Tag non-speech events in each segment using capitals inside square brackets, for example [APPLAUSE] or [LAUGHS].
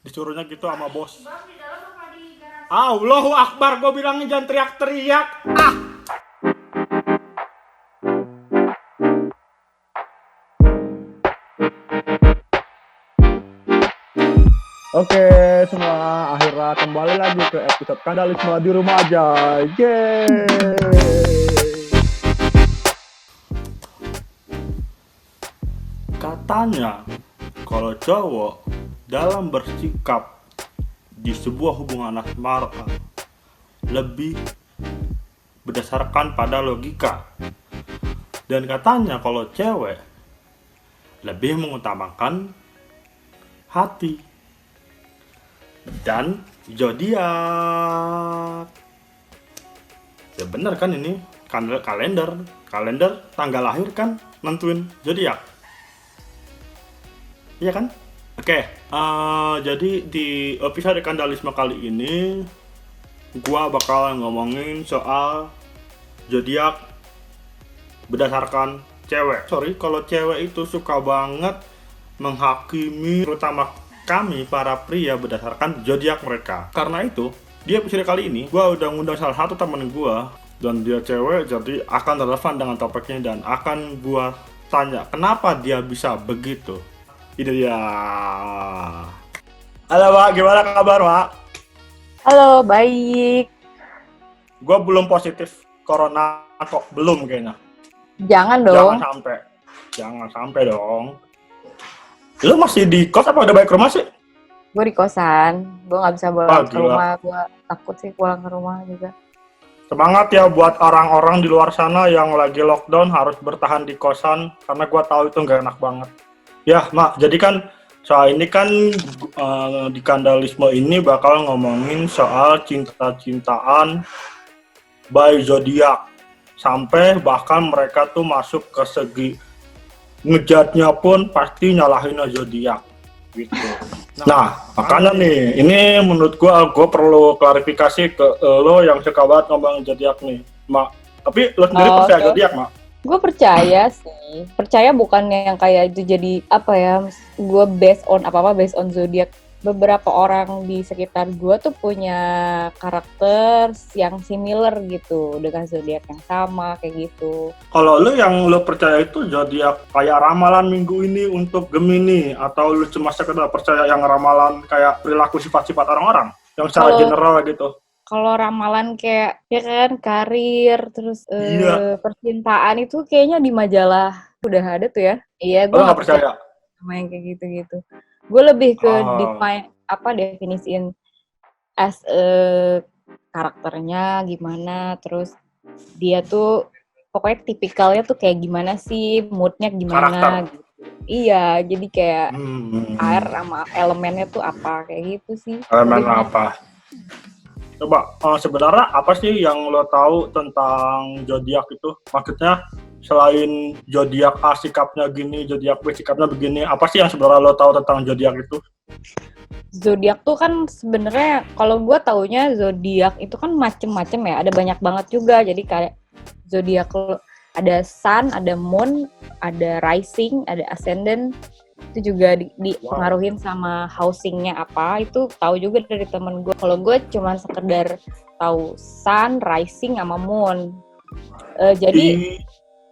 disuruhnya gitu sama bos. Allahu Akbar gue bilangnya jangan teriak-teriak. Ah! Oke, semua. Akhirnya kembali lagi ke episode Kadalisme di rumah aja. Yeay. Katanya kalau cowok dalam bersikap di sebuah hubungan asmara lebih berdasarkan pada logika. Dan katanya kalau cewek lebih mengutamakan hati dan zodiak. Ya bener kan ini Kal- kalender, kalender tanggal lahir kan nentuin zodiak. Iya kan? Oke, eh, jadi di episode Kandalisme kali ini gua bakal ngomongin soal zodiak berdasarkan cewek. Sorry kalau cewek itu suka banget menghakimi terutama kami para pria berdasarkan zodiak mereka. Karena itu, di episode kali ini gua udah ngundang salah satu temen gua dan dia cewek jadi akan relevan dengan topiknya dan akan gua tanya kenapa dia bisa begitu. Ini dia. Halo, Pak. Gimana kabar, Pak? Halo, baik. Gue belum positif corona kok. Belum kayaknya. Jangan Jangan dong. sampai. Jangan sampai dong. Lu masih di kos apa udah balik ke rumah sih? Gue di kosan. Gue nggak bisa pulang ke gila. rumah. Gue takut sih pulang ke rumah juga. Semangat ya buat orang-orang di luar sana yang lagi lockdown harus bertahan di kosan karena gua tahu itu nggak enak banget. Ya, Mak, jadi kan soal ini kan eh, di kandalisme ini bakal ngomongin soal cinta-cintaan by zodiak sampai bahkan mereka tuh masuk ke segi ngejatnya pun pasti nyalahin zodiak gitu. [LAUGHS] Nah, makanya nih, ini menurut gua gua perlu klarifikasi ke lo yang suka banget ngomong zodiak nih, Mak. Tapi lo sendiri Oh, percaya oke. zodiak, Mak? Gue percaya sih. Percaya bukan yang kayak itu jadi apa ya? Gue based on apa apa based on zodiak. Beberapa orang di sekitar gue tuh punya karakter yang similar gitu dengan zodiak yang sama kayak gitu. Kalau lo yang lo percaya itu zodiak kayak ramalan minggu ini untuk Gemini atau lo cuma sekedar percaya yang ramalan kayak perilaku sifat-sifat orang-orang yang secara Kalau- general gitu. Kalau ramalan kayak ya kan karir terus eh, Iya. percintaan itu kayaknya di majalah udah ada tuh ya. Iya, gue nggak percaya? sama yang kayak gitu-gitu. Gue lebih ke Oh. define apa definisiin as a karakternya gimana, terus dia tuh pokoknya tipikalnya tuh kayak gimana sih, moodnya gimana. Karakter. gitu. Iya, jadi kayak Hmm. air sama elemennya tuh apa kayak gitu sih. Elemen apa? Coba eh, sebenarnya apa sih yang lo tahu tentang zodiak itu? Maksudnya selain zodiak A sikapnya gini, zodiak B sikapnya begini, apa sih yang sebenarnya lo tahu tentang zodiak itu? Zodiak tuh kan sebenarnya kalau gue taunya zodiak itu kan macem-macem ya, ada banyak banget juga. Jadi kayak zodiak ada sun, ada moon, ada rising, ada ascendant. Itu juga di- dipengaruhin sama housingnya apa. Itu tahu juga dari temen gue. Kalau gue cuman sekedar tahu sun, rising, sama moon. Eh, jadi Di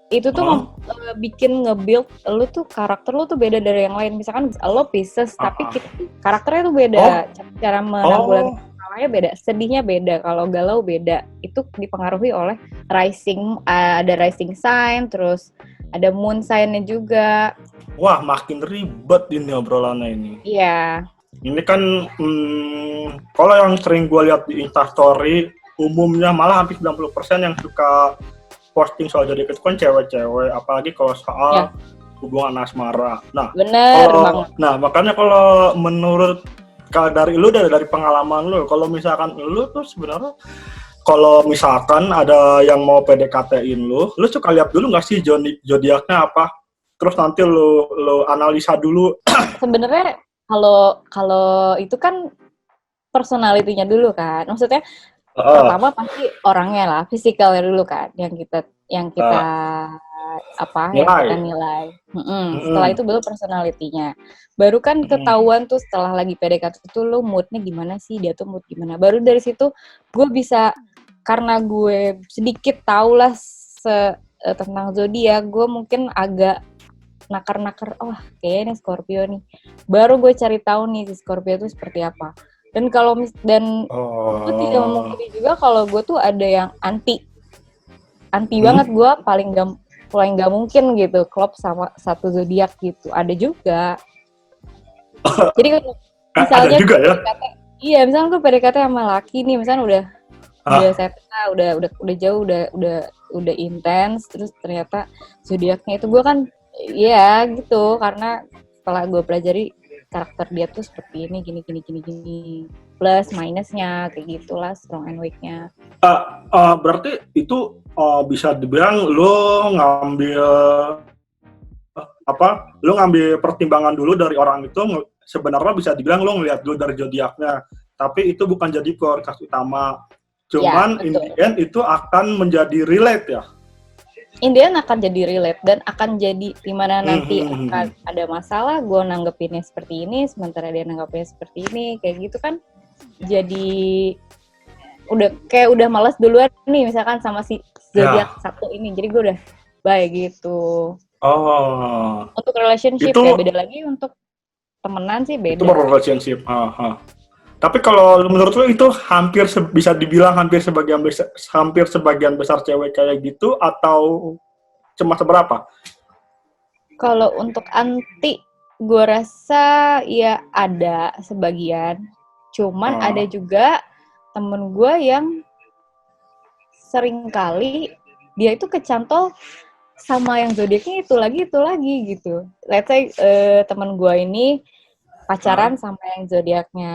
itu tuh Oh. eh, bikin nge-build lu tuh karakter lu tuh beda dari yang lain misalkan lo Pisces tapi Ah, ah. kita karakternya tuh beda Oh. Ca- cara menanggulangi oh, masalahnya beda sedihnya beda kalau galau beda itu dipengaruhi oleh rising eh, ada rising sign terus ada moon sign-nya juga wah makin ribet ini obrolannya ini. iya Ini kan hmm, kalau yang sering gue lihat di Instastory umumnya malah hampir 90% yang suka posting soal zodiak itu kan cewek-cewek apalagi kalau soal Ya. hubungan asmara. Nah, bener kalau banget nah makanya kalau menurut kalau dari lu dari dari pengalaman lu kalau misalkan lu tuh sebenarnya kalau misalkan ada yang mau PDKT-in lu, lu suka lihat dulu nggak sih zodi- zodiaknya apa? Terus nanti lu lu analisa dulu. [CLEARS THROAT] sebenarnya kalau kalau itu kan personalitinya dulu kan maksudnya Heeh. pertama pasti orangnya lah, fisikalnya dulu kan, yang kita yang kita apa yang nilai. kita nilai. Mm-mm. Mm-mm. Setelah itu baru personality-nya. Baru kan ketahuan tuh setelah lagi PDKT itu lu moodnya gimana sih, dia tuh mood gimana. Baru dari situ gue bisa karena gue sedikit tahu lah se- eh, tentang zodiak, gue mungkin agak nakar-nakar, oh kayaknya ini Scorpio nih. Baru gue cari tahu nih si Scorpio itu seperti apa. Dan kalau mis dan Oh. gue tidak memungkiri juga kalau gue tuh ada yang anti anti Hmm. banget gue paling gak paling gak mungkin gitu klop sama satu zodiak gitu. Ada juga. [LAUGHS] Jadi misalnya ada juga ya. PDKT iya misalnya gue PDKT sama laki nih misalnya udah Ah. udah saya udah udah udah jauh udah udah udah intens terus ternyata zodiaknya itu gue kan iya gitu. Karena setelah gue pelajari karakter dia tuh seperti ini gini gini gini gini. Plus minusnya kayak gitulah strong and weaknya. Eh, eh, berarti itu eh, bisa dibilang lo ngambil apa? Lo ngambil pertimbangan dulu dari orang itu. Sebenarnya bisa dibilang lo ngeliat dulu dari zodiaknya, tapi itu bukan jadi prioritas utama. Cuman in betul. the end itu akan menjadi relate ya. Indian akan jadi relate dan akan jadi di mana nanti Hmm, hmm, hmm, akan ada masalah gue nanggepinnya seperti ini sementara dia nanggepinnya seperti ini kayak gitu kan jadi udah kayak udah males duluan nih misalkan sama si zodiak Ya. satu ini jadi gue udah bye gitu Oh, untuk relationship Itu- ya beda lagi untuk temenan sih beda itu baru relationship. Ah, ah. Tapi kalau menurut lo itu hampir bisa dibilang hampir sebagian besar, hampir sebagian besar cewek kayak gitu atau cuma seberapa? Kalau untuk anti, gue rasa ya ada sebagian. Cuman Oh. ada juga temen gue yang sering kali dia itu kecantol sama yang zodiaknya itu lagi itu lagi gitu. Let's say eh, temen gue ini pacaran sama yang zodiaknya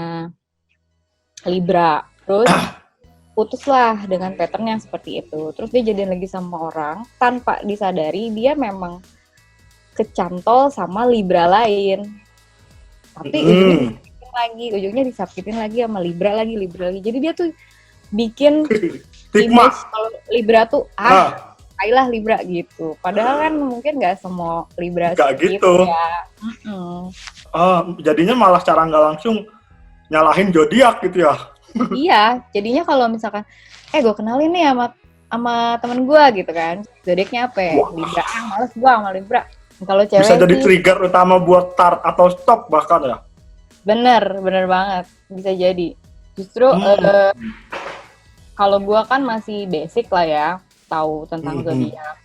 Libra, terus putuslah dengan pattern yang seperti itu. Terus dia jadian lagi sama orang tanpa disadari dia memang kecantol sama Libra lain. Tapi ujungnya Hmm. disakitin lagi, ujungnya disakitin lagi sama Libra lagi, Libra lagi. Jadi dia tuh bikin [LAUGHS] Stigma. kalau Libra tuh ah, Ah, ayolah Libra gitu. Padahal kan mungkin nggak semua Libra seperti gitu. itu ya. Ah, jadinya malah cara nggak langsung nyalahin zodiak gitu ya. [LAUGHS] iya, jadinya kalau misalkan eh gue kenalin nih sama sama temen gue gitu kan. Zodiaknya apa ya? Wah. Libra. Ah, males gue sama Libra. Kalau cewek Bisa jadi sih- trigger utama buat start atau stop bahkan ya. Bener, bener banget. Bisa jadi. Justru Hmm. eh, kalau gua kan masih basic lah ya, tahu tentang Mhm. zodiak.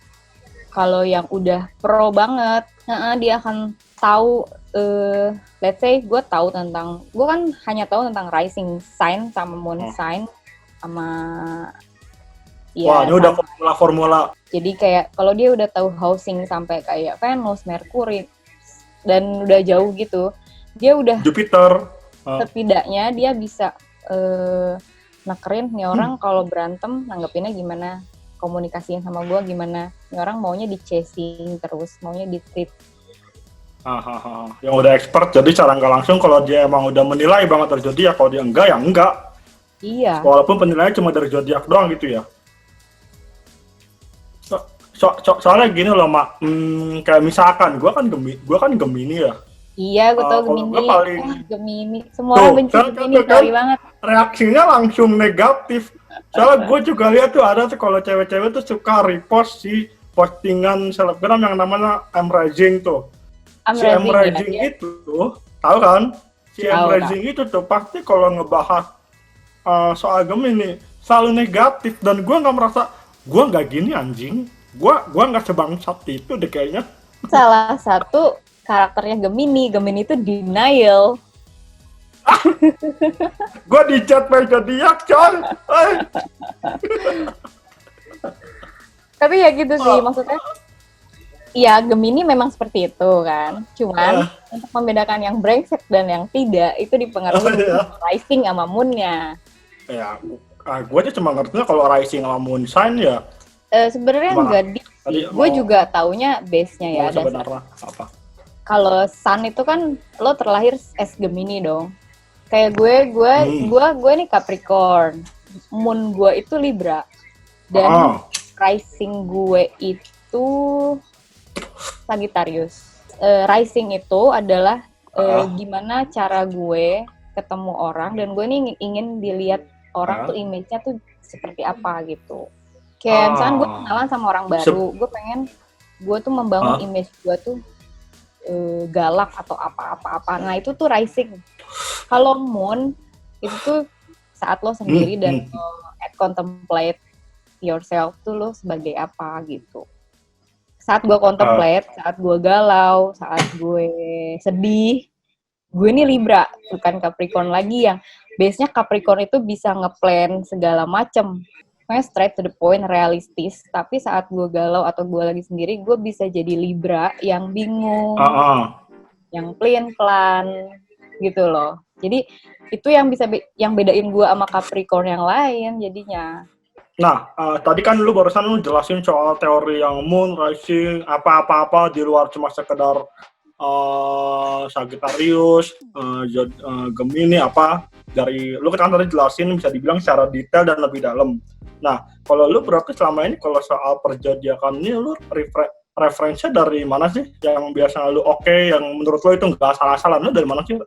Kalau yang udah pro banget, heeh, dia akan tahu eh let's say gue tahu tentang gue kan hanya tahu tentang rising sign sama moon Hmm. sign sama Wah, ini udah formula-formula. jadi kayak kalau dia udah tahu housing sampai kayak Venus, Mercury dan udah jauh gitu, dia udah Jupiter. Ah. setidaknya dia bisa eh nekerin nih orang Hmm. kalau berantem nanggepinnya gimana komunikasiin sama gua gimana nih orang maunya di chasing terus maunya di treat Ah, ah, ah. Yang udah expert, jadi cara nggak langsung kalau dia emang udah menilai banget dari zodiak, kalau dia enggak ya enggak. iya Walaupun penilaiannya cuma dari zodiak doang gitu ya. So, so- so- soalnya gini loh, Mak. Hmm, kayak misalkan, gua kan Gemini, gua kan Gemini ya. Iya gue tau kalau Gemini paling- Ah, Gemini semua Tuh, orang benci kan- Gemini kan- sorry banget Reaksinya langsung negatif. Soalnya gue juga lihat tuh ada tuh kalau cewek-cewek tuh suka repost si postingan selebgram yang namanya M Rising tuh. I'm si Rising ya, ya. itu tuh, tahu kan? Si M Tahu, Rising itu tuh pasti kalau ngebahas uh, soal Gemini selalu negatif dan gue nggak merasa gue nggak gini anjing. Gue gua nggak sebangsat itu deh kayaknya. salah satu karakternya Gemini Gemini itu denial [LAUGHS] Gue dicat by zodiak coy. Eh, tapi ya gitu sih Oh. maksudnya Iya, Gemini memang seperti itu kan. Cuman Ah. untuk membedakan yang brengsek dan yang tidak itu dipengaruhi Oh, iya. rising sama moon-nya. ya, gue aja cuma ngertinya kalau Rising sama Moon Sign ya. Eh, Sebenarnya enggak di Gue juga taunya base-nya ya. dasar. apa? Kalau Sun itu kan lo terlahir as Gemini dong. Kayak gue, gue, Hmm. gue, gue nih Capricorn. Moon gue itu Libra. Dan Ah, rising gue itu Sagittarius. Eh, rising itu adalah eh, Ah. gimana cara gue ketemu orang dan gue nih ingin dilihat orang Ah. tuh image-nya tuh seperti apa gitu. Kayak misalkan gue Ah. kenalan sama orang baru, gue pengen gue tuh membangun Ah. image gue tuh eh, galak atau apa-apa-apa. Nah itu tuh rising. Kalau moon itu tuh saat lo sendiri Hmm, dan hmm. lo at contemplate yourself tuh lo sebagai apa gitu. Saat gue contemplate, saat gue galau, saat gue sedih, gue ini Libra, bukan Capricorn lagi yang base-nya Capricorn itu bisa ngeplan segala macem. Pokoknya straight to the point, realistis. Tapi saat gue galau atau gue lagi sendiri, gue bisa jadi Libra yang bingung, Ah, ah. yang plan-plan gitu loh. Jadi itu yang bisa be- yang bedain gue sama Capricorn yang lain jadinya. Nah, eh, tadi kan lu barusan lu jelasin soal teori yang moon, rising, apa-apa-apa di luar cuma sekedar eh Sagittarius, Zod- eh, Gemini apa dari lu kan tadi jelasin bisa dibilang secara detail dan lebih dalam. Nah, kalau lu berarti selama ini kalau soal perjodiakan ini lu refer referensinya dari mana sih yang biasa lu oke, yang menurut lu itu nggak salah-salah, lu dari mana sih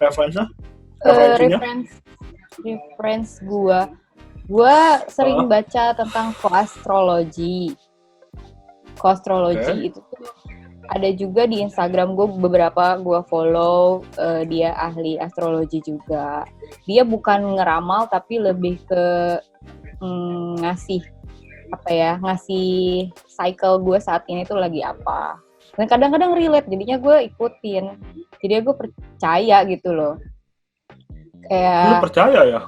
referensinya? Eh, Referensinya? reference reference gue gue sering Oh. baca tentang koastrologi koastrologi Oke. itu tuh ada juga di Instagram gue beberapa gue follow eh, dia ahli astrologi juga dia bukan ngeramal tapi lebih ke mm, ngasih apa ya ngasih cycle gue saat ini tuh lagi apa dan kadang-kadang relate jadinya gue ikutin jadi gue percaya gitu loh Lu kayak percaya ya?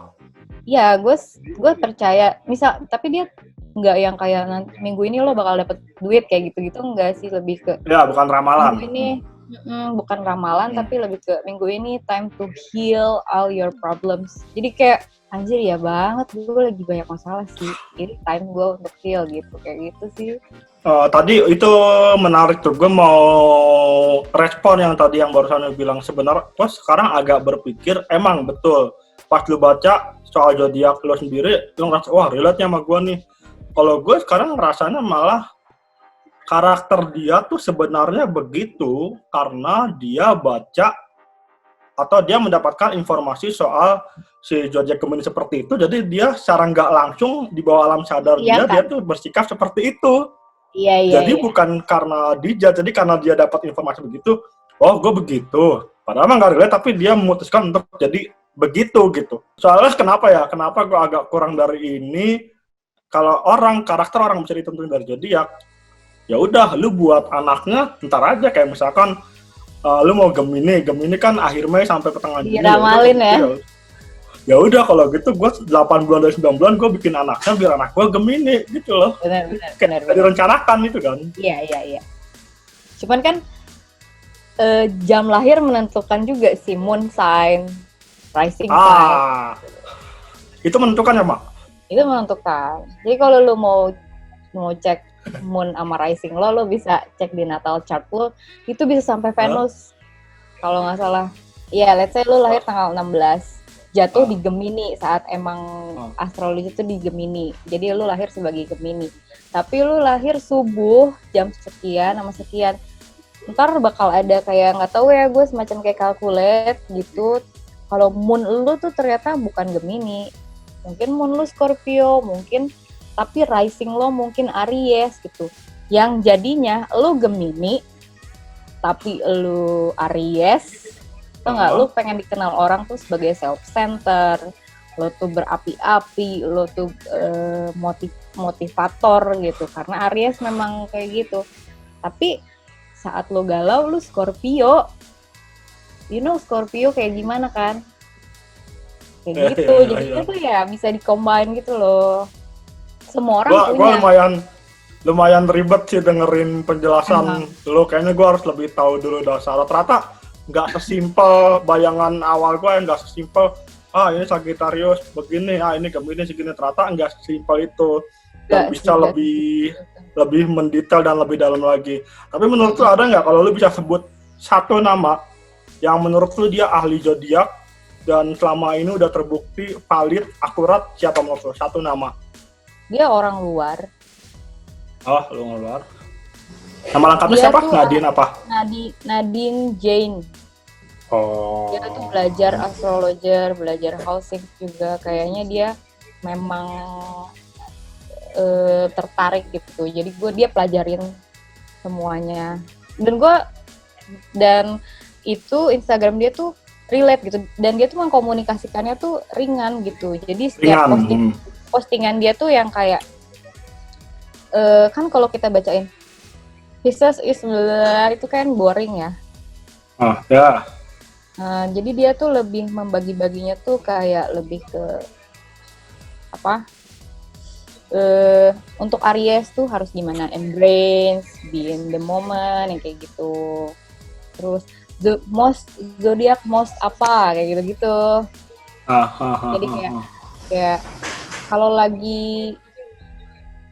ya gue gue percaya misal tapi dia nggak yang kayak nanti minggu ini lo bakal dapet duit kayak gitu gitu enggak sih lebih ke Ya, bukan ramalan. minggu ini mm, bukan ramalan Hmm. tapi lebih ke minggu ini time to heal all your problems jadi kayak anjir ya banget. Gue lagi banyak masalah sih. Ini time gue untuk heal gitu. Kayak gitu sih. Eh, tadi itu menarik tuh, gue mau respon yang tadi yang barusan lu bilang. Sebenarnya, gue sekarang agak berpikir emang betul. Pas lu baca soal zodiak lu sendiri, lu ngerasa wah relate-nya sama gue nih. Kalau gue sekarang ngerasanya malah karakter dia tuh sebenarnya begitu. Karena dia baca atau dia mendapatkan informasi soal si zodiak Gemini seperti itu, jadi dia secara nggak langsung di bawah alam sadar Iya dia, kan? dia tuh bersikap seperti itu. iya iya Jadi iya. bukan karena dijat, jadi karena dia dapat informasi begitu, oh gue begitu. Padahal emang nggak relate, tapi dia memutuskan untuk jadi begitu gitu. Soalnya kenapa ya? Kenapa gue agak kurang dari ini? Kalau orang karakter orang bisa ditentuin dari zodiak, ya udah lu buat anaknya ntar aja kayak misalkan uh, lu mau Gemini, Gemini kan akhir Mei sampai pertengahan Juni. Diramalin ya. udah, Ya udah kalau gitu gue 8 bulan dari 9 bulan gue bikin anaknya biar anak gue Gemini gitu loh. benar benar benar benar direncanakan itu kan. Iya, iya, iya. Cuman kan eh, jam lahir menentukan juga sih moon sign, rising sign. Ah, itu menentukan ya, Mak? Itu menentukan. Jadi kalau lu mau mau cek moon sama rising lo, lo bisa cek di natal chart lo. Itu bisa sampai Venus. Kalau nggak salah. Iya, let's say lu lahir tanggal 16. Jatuh Ah. di Gemini saat emang Ah. astrologi itu di Gemini. Jadi lu lahir sebagai Gemini. Tapi lu lahir subuh jam sekian sama sekian. Ntar bakal ada kayak nggak tahu ya gue semacam kayak calculate gitu. Kalau moon lu tuh ternyata bukan Gemini. Mungkin moon lu Scorpio, mungkin tapi rising lo mungkin Aries gitu. Yang jadinya lu Gemini tapi lu Aries. Tau nggak? Ah. Lu pengen dikenal orang tuh sebagai self center. Lo tuh berapi-api, lo tuh eh, motiv motivator gitu. Karena Aries memang kayak gitu. Tapi saat lo galau, lu Scorpio. You know Scorpio kayak gimana kan? Kayak [LAUGHS] Iya, gitu. iya, Jadinya iya. tuh ya bisa dikombin gitu loh. Semua orang Gua, gua punya. lumayan lumayan ribet sih dengerin penjelasan lu. Kayaknya gua harus lebih tahu dulu dasar. Ternyata nggak sesimpel bayangan awal gua yang nggak sesimpel ah ini Sagittarius begini, ah ini Gemini segini. Ternyata nggak sesimpel itu. Dan Nggak bisa lebih lebih mendetail dan lebih dalam lagi. Tapi menurut lu ada nggak kalau lu bisa sebut satu nama yang menurut lu dia ahli zodiak dan selama ini udah terbukti valid, akurat siapa menurut lu? Satu nama. Dia orang luar Oh, lu ngeluar. Nama lengkapnya siapa? Nadine apa? Nadi Nadine Jane Oh. dia tuh belajar astrologer belajar housing juga kayaknya dia memang eh, tertarik gitu jadi gue dia pelajarin semuanya dan gue dan itu Instagram dia tuh relate gitu dan dia tuh mengkomunikasikannya tuh ringan gitu jadi setiap Ringan. posting Hmm. Postingan dia tuh yang kayak eh kan kalau kita bacain Pisces is blah, itu kan boring ya Ah, ya. Nah, jadi dia tuh lebih membagi-baginya tuh kayak lebih ke apa? Eh untuk Aries tuh harus gimana? Embrace, be in the moment, yang kayak gitu. Terus the most zodiac most apa kayak gitu-gitu. Ah, ah, ah, Jadi ah, kayak- ah. Kayak kalau lagi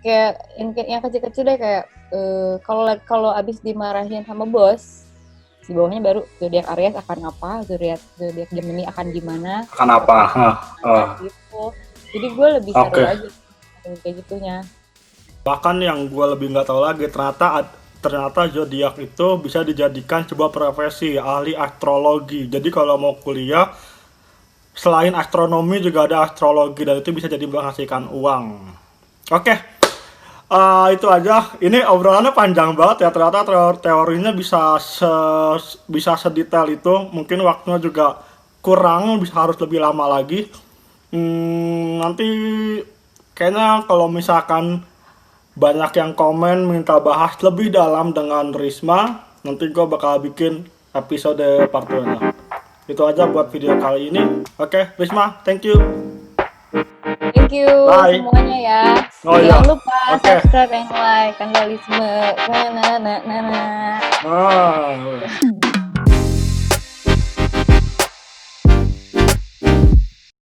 kayak yang yang kecil-kecil deh kayak eh, kalau kalau abis dimarahin sama bos di bawahnya baru zodiak Aries akan apa, zodiak zodiak Gemini akan gimana, akan apa? Ah, ah. gitu. Jadi gue lebih seru Oke. aja kayak gitunya. Bahkan yang gue lebih nggak tahu lagi ternyata ad- ternyata zodiak itu bisa dijadikan sebuah profesi ahli astrologi. Jadi kalau mau kuliah selain astronomi juga ada astrologi dan itu bisa jadi menghasilkan uang. Oke. Eh, itu aja. Ini obrolannya panjang banget ya. Ternyata teori- teorinya bisa se- bisa sedetail itu. Mungkin waktunya juga kurang, bisa harus lebih lama lagi. Hmm, nanti kayaknya kalau misalkan banyak yang komen minta bahas lebih dalam dengan Risma, nanti gue bakal bikin episode part 2 nya. Itu aja buat video kali ini. Oke, Risma, thank you. Thank you Bye. semuanya ya. Oh, Jangan iya. lupa Oke. subscribe and like kanalisme. Nah, nah, nah, nah, nah. Ah.